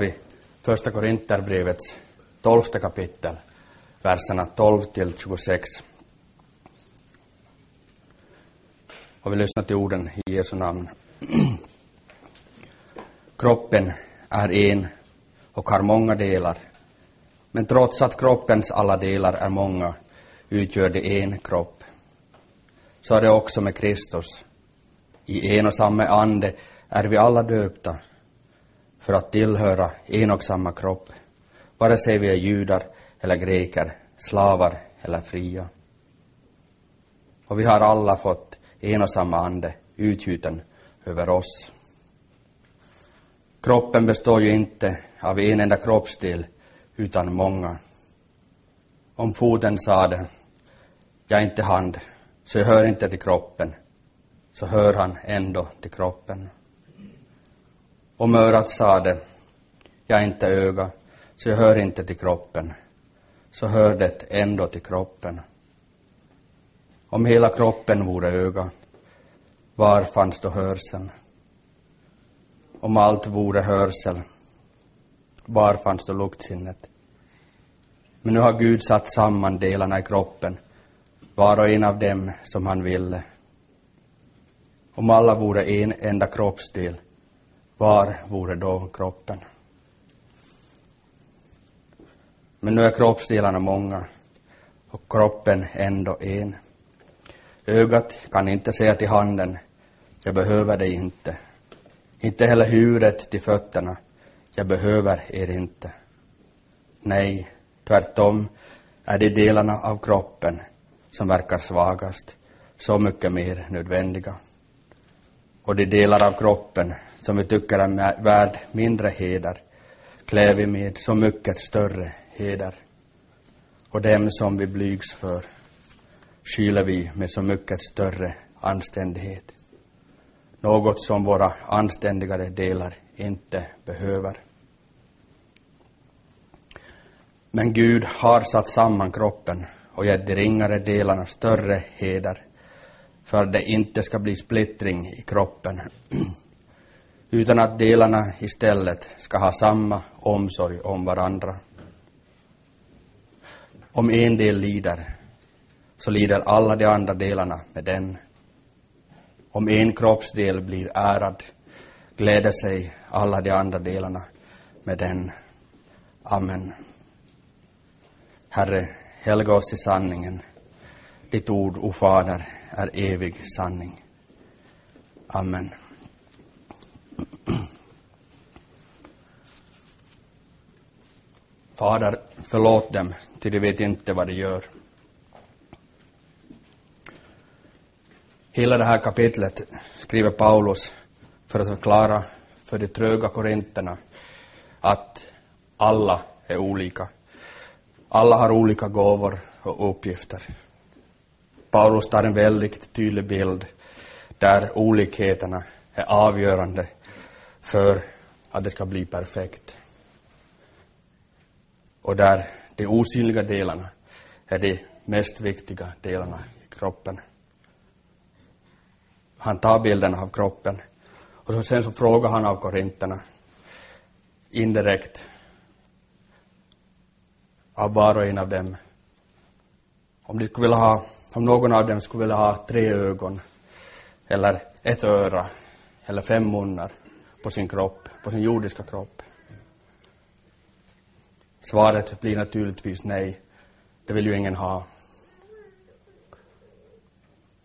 vi första Korinterbrevets tolfte kapitel, verserna 12 till 26. Och vi lyssnar till orden i Jesu namn. Kroppen är en och har många delar. Men trots att kroppens alla delar är många utgör det en kropp. Så är det också med Kristus. I en och samma ande är vi alla döpta för att tillhöra en och samma kropp, vare sig vi är judar eller greker, slavar eller fria. Och vi har alla fått en och samma ande utgjuten över oss. Kroppen består ju inte av en enda kroppsdel, utan många. Om foten sade, jag är inte hand, så jag hör inte till kroppen, så hör han ändå till kroppen. Om örat sade, jag är inte öga, så jag hör inte till kroppen, så hör det ändå till kroppen. Om hela kroppen vore öga, var fanns då hörseln? Om allt vore hörsel, var fanns då luktsinnet? Men nu har Gud satt samman delarna i kroppen, var och en av dem som han ville. Om alla vore en enda kroppsdel, var vore då kroppen? Men nu är kroppsdelarna många och kroppen ändå en. Ögat kan inte säga till handen, jag behöver dig inte. Inte heller huvudet till fötterna, jag behöver er inte. Nej, tvärtom är de delarna av kroppen som verkar svagast så mycket mer nödvändiga. Och de delar av kroppen som vi tycker är värd mindre heder klär vi med så mycket större heder. Och dem som vi blygs för skyler vi med så mycket större anständighet. Något som våra anständigare delar inte behöver. Men Gud har satt samman kroppen och gett de ringare delarna större heder för att det inte ska bli splittring i kroppen utan att delarna istället ska ha samma omsorg om varandra. Om en del lider, så lider alla de andra delarna med den. Om en kroppsdel blir ärad, gläder sig alla de andra delarna med den. Amen. Herre, helga oss i sanningen. Ditt ord, o Fader, är evig sanning. Amen. Fader, förlåt dem, ty de vet inte vad de gör. Hela det här kapitlet skriver Paulus för att förklara för de tröga korinterna att alla är olika. Alla har olika gåvor och uppgifter. Paulus tar en väldigt tydlig bild där olikheterna är avgörande för att det ska bli perfekt. Och där de osynliga delarna är de mest viktiga delarna i kroppen. Han tar bilden av kroppen och sen så frågar han av korinterna indirekt av var och en av dem om de skulle vilja ha, om någon av dem skulle vilja ha tre ögon eller ett öra eller fem munnar på sin kropp, på sin jordiska kropp. Svaret blir naturligtvis nej. Det vill ju ingen ha.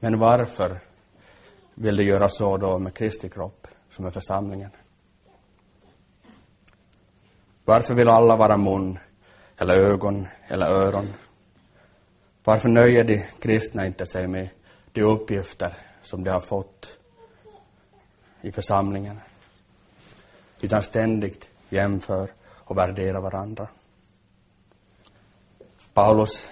Men varför vill de göra så då med Kristi kropp, som är församlingen? Varför vill alla vara mun, eller ögon, eller öron? Varför nöjer de kristna inte sig med de uppgifter som de har fått i församlingen? Utan ständigt jämför och värderar varandra. Paulus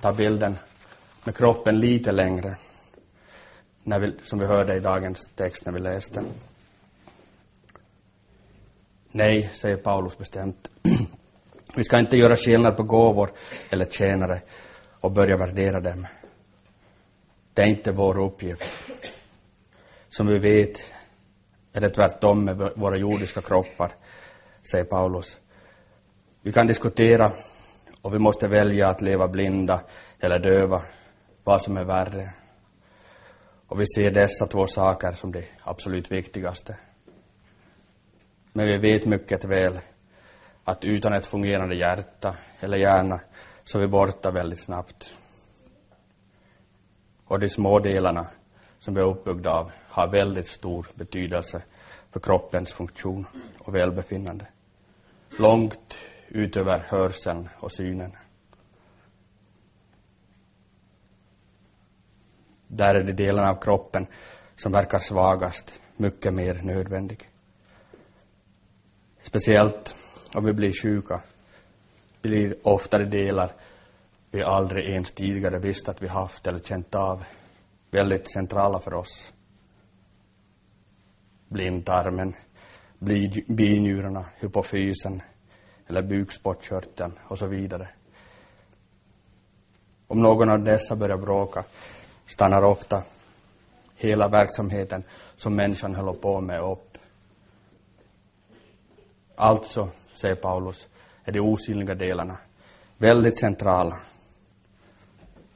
tar bilden med kroppen lite längre, när vi, som vi hörde i dagens text när vi läste. Nej, säger Paulus bestämt. vi ska inte göra skillnad på gåvor eller tjänare och börja värdera dem. Det är inte vår uppgift. Som vi vet är det tvärtom med våra jordiska kroppar. säger Paulus. Vi kan diskutera och vi måste välja att leva blinda eller döva, vad som är värre. Och vi ser dessa två saker som det absolut viktigaste. Men vi vet mycket väl att utan ett fungerande hjärta eller hjärna så är vi borta väldigt snabbt. Och de små delarna som vi är uppbyggda av har väldigt stor betydelse för kroppens funktion och välbefinnande. Långt utöver hörseln och synen. Där är de delarna av kroppen som verkar svagast mycket mer nödvändig. Speciellt om vi blir sjuka blir oftare delar vi aldrig ens tidigare visste att vi haft eller känt av väldigt centrala för oss. Blindtarmen, binjurarna, hypofysen eller bukspottkörteln och så vidare. Om någon av dessa börjar bråka stannar ofta hela verksamheten som människan håller på med upp. Alltså, säger Paulus, är de osynliga delarna väldigt centrala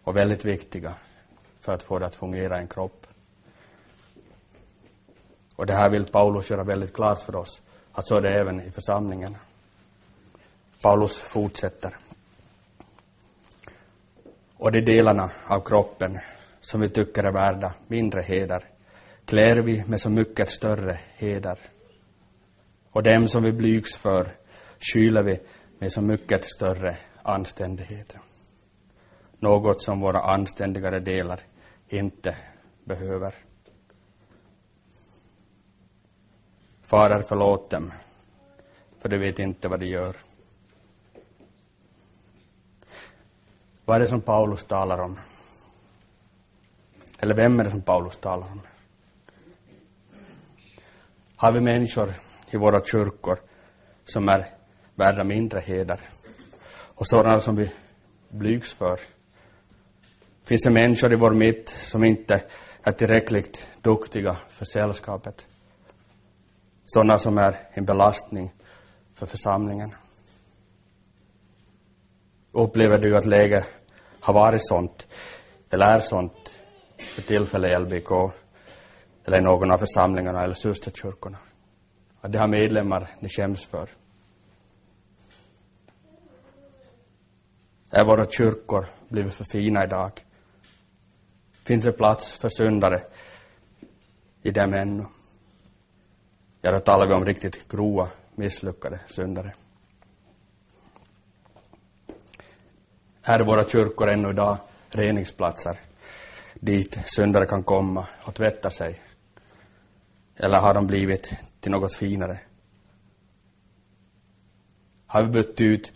och väldigt viktiga för att få det att fungera i en kropp. Och det här vill Paulus göra väldigt klart för oss, att så är det även i församlingen. Paulus fortsätter. Och de delarna av kroppen som vi tycker är värda mindre heder klär vi med så mycket större heder. Och dem som vi blygs för skyler vi med så mycket större anständighet. Något som våra anständigare delar inte behöver. Fader, förlåt dem, för de vet inte vad de gör. Vad är det som Paulus talar om? Eller vem är det som Paulus talar om? Har vi människor i våra kyrkor som är värda mindre heder och sådana som vi blygs för? Finns det människor i vår mitt som inte är tillräckligt duktiga för sällskapet? Sådana som är en belastning för församlingen? Upplever du att läget har varit sånt, eller är sånt, för tillfället i LBK, eller i någon av församlingarna eller systerkyrkorna? Att de har medlemmar ni skäms för? Är våra kyrkor blivit för fina idag? Finns det plats för syndare i dem ännu? Ja, då talar vi om riktigt grova, misslyckade syndare. Här är våra kyrkor ännu idag reningsplatser dit syndare kan komma och tvätta sig. Eller har de blivit till något finare? Har vi bytt ut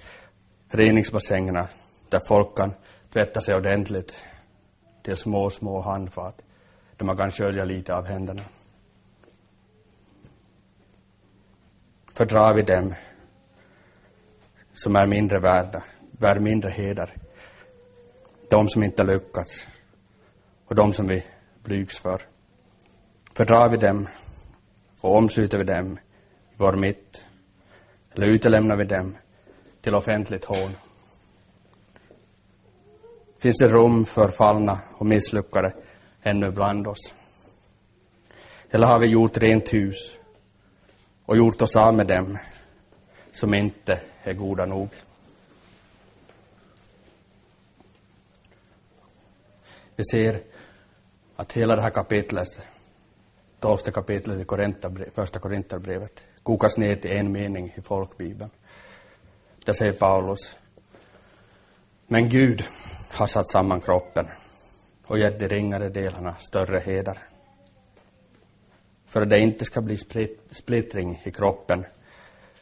reningsbassängerna där folk kan tvätta sig ordentligt till små, små handfat där man kan skölja lite av händerna? Fördrar vi dem som är mindre värda bär mindre heder. De som inte lyckats och de som vi blygs för. Fördrar vi dem och omsluter vi dem i vår mitt eller utelämnar vi dem till offentligt hån? Finns det rum för fallna och misslyckade ännu bland oss? Eller har vi gjort rent hus och gjort oss av med dem som inte är goda nog? Vi ser att hela det här kapitlet, tolfte kapitlet i Korintharbrevet, första Korinthierbrevet, kokas ner till en mening i folkbibeln. Där säger Paulus, men Gud har satt samman kroppen och gett de ringare delarna större heder. För att det inte ska bli splittring i kroppen,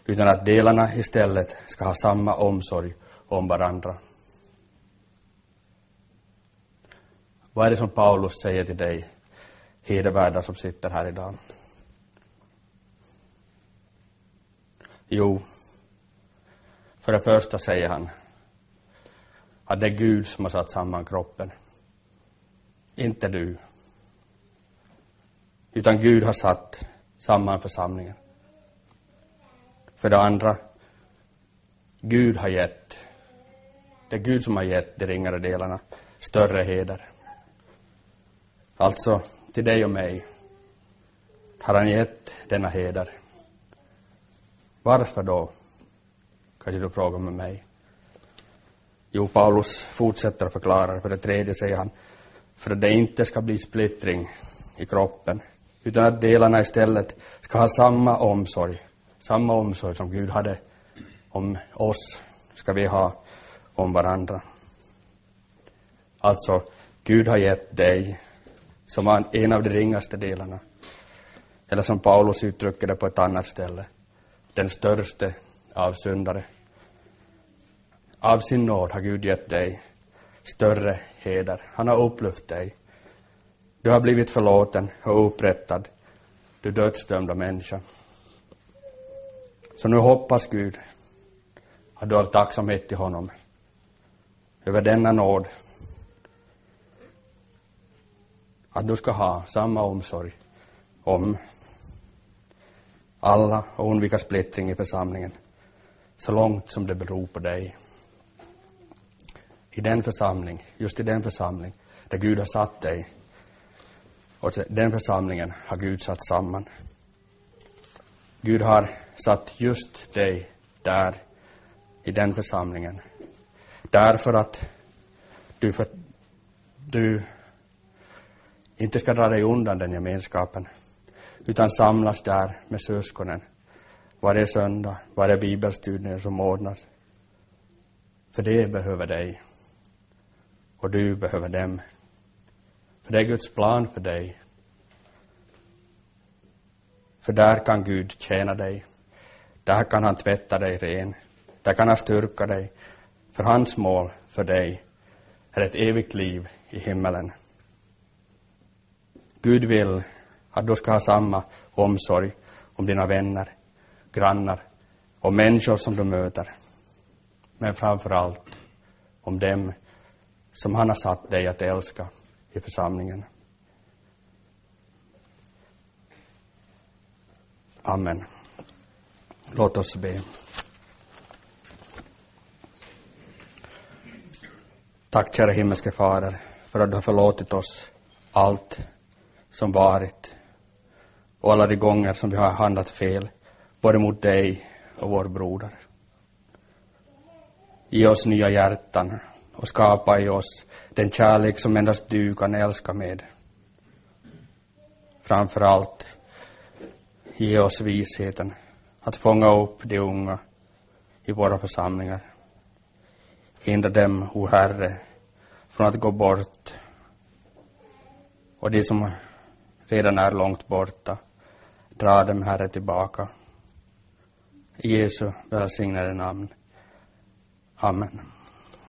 utan att delarna istället ska ha samma omsorg om varandra. Vad är det som Paulus säger till dig, hedervärda som sitter här idag? Jo, för det första säger han att det är Gud som har satt samman kroppen. Inte du. Utan Gud har satt samman församlingen. För det andra, Gud har gett, det är Gud som har gett de ringare delarna större heder. Alltså, till dig och mig har han gett denna heder. Varför då? Kanske du frågar med mig. Jo, Paulus fortsätter att förklara. För det tredje säger han, för att det inte ska bli splittring i kroppen, utan att delarna istället ska ha samma omsorg, samma omsorg som Gud hade om oss, ska vi ha om varandra. Alltså, Gud har gett dig som var en av de ringaste delarna. Eller som Paulus uttrycker det på ett annat ställe, den störste av syndare. Av sin nåd har Gud gett dig större heder. Han har upplyft dig. Du har blivit förlåten och upprättad, du dödsdömda människa. Så nu hoppas Gud att du har tacksamhet till honom över denna nåd. Att du ska ha samma omsorg om alla och undvika splittring i församlingen så långt som det beror på dig. I den församling, just i den församling där Gud har satt dig och den församlingen har Gud satt samman. Gud har satt just dig där i den församlingen. Därför att du, för, du inte ska dra dig undan den gemenskapen, utan samlas där med syskonen varje söndag, varje bibelstudie som ordnas. För det behöver dig. Och du behöver dem. För det är Guds plan för dig. För där kan Gud tjäna dig. Där kan han tvätta dig ren. Där kan han styrka dig. För hans mål för dig är ett evigt liv i himmelen. Gud vill att du ska ha samma omsorg om dina vänner, grannar och människor som du möter. Men framför allt om dem som han har satt dig att älska i församlingen. Amen. Låt oss be. Tack kära himmelske Fader för att du har förlåtit oss allt som varit och alla de gånger som vi har handlat fel, både mot dig och vår broder. Ge oss nya hjärtan och skapa i oss den kärlek som endast du kan älska med. Framför allt, ge oss visheten att fånga upp de unga i våra församlingar. Hindra dem, o Herre, från att gå bort och de som redan är långt borta, dra dem, Herre, tillbaka. I Jesu välsignade namn. Amen.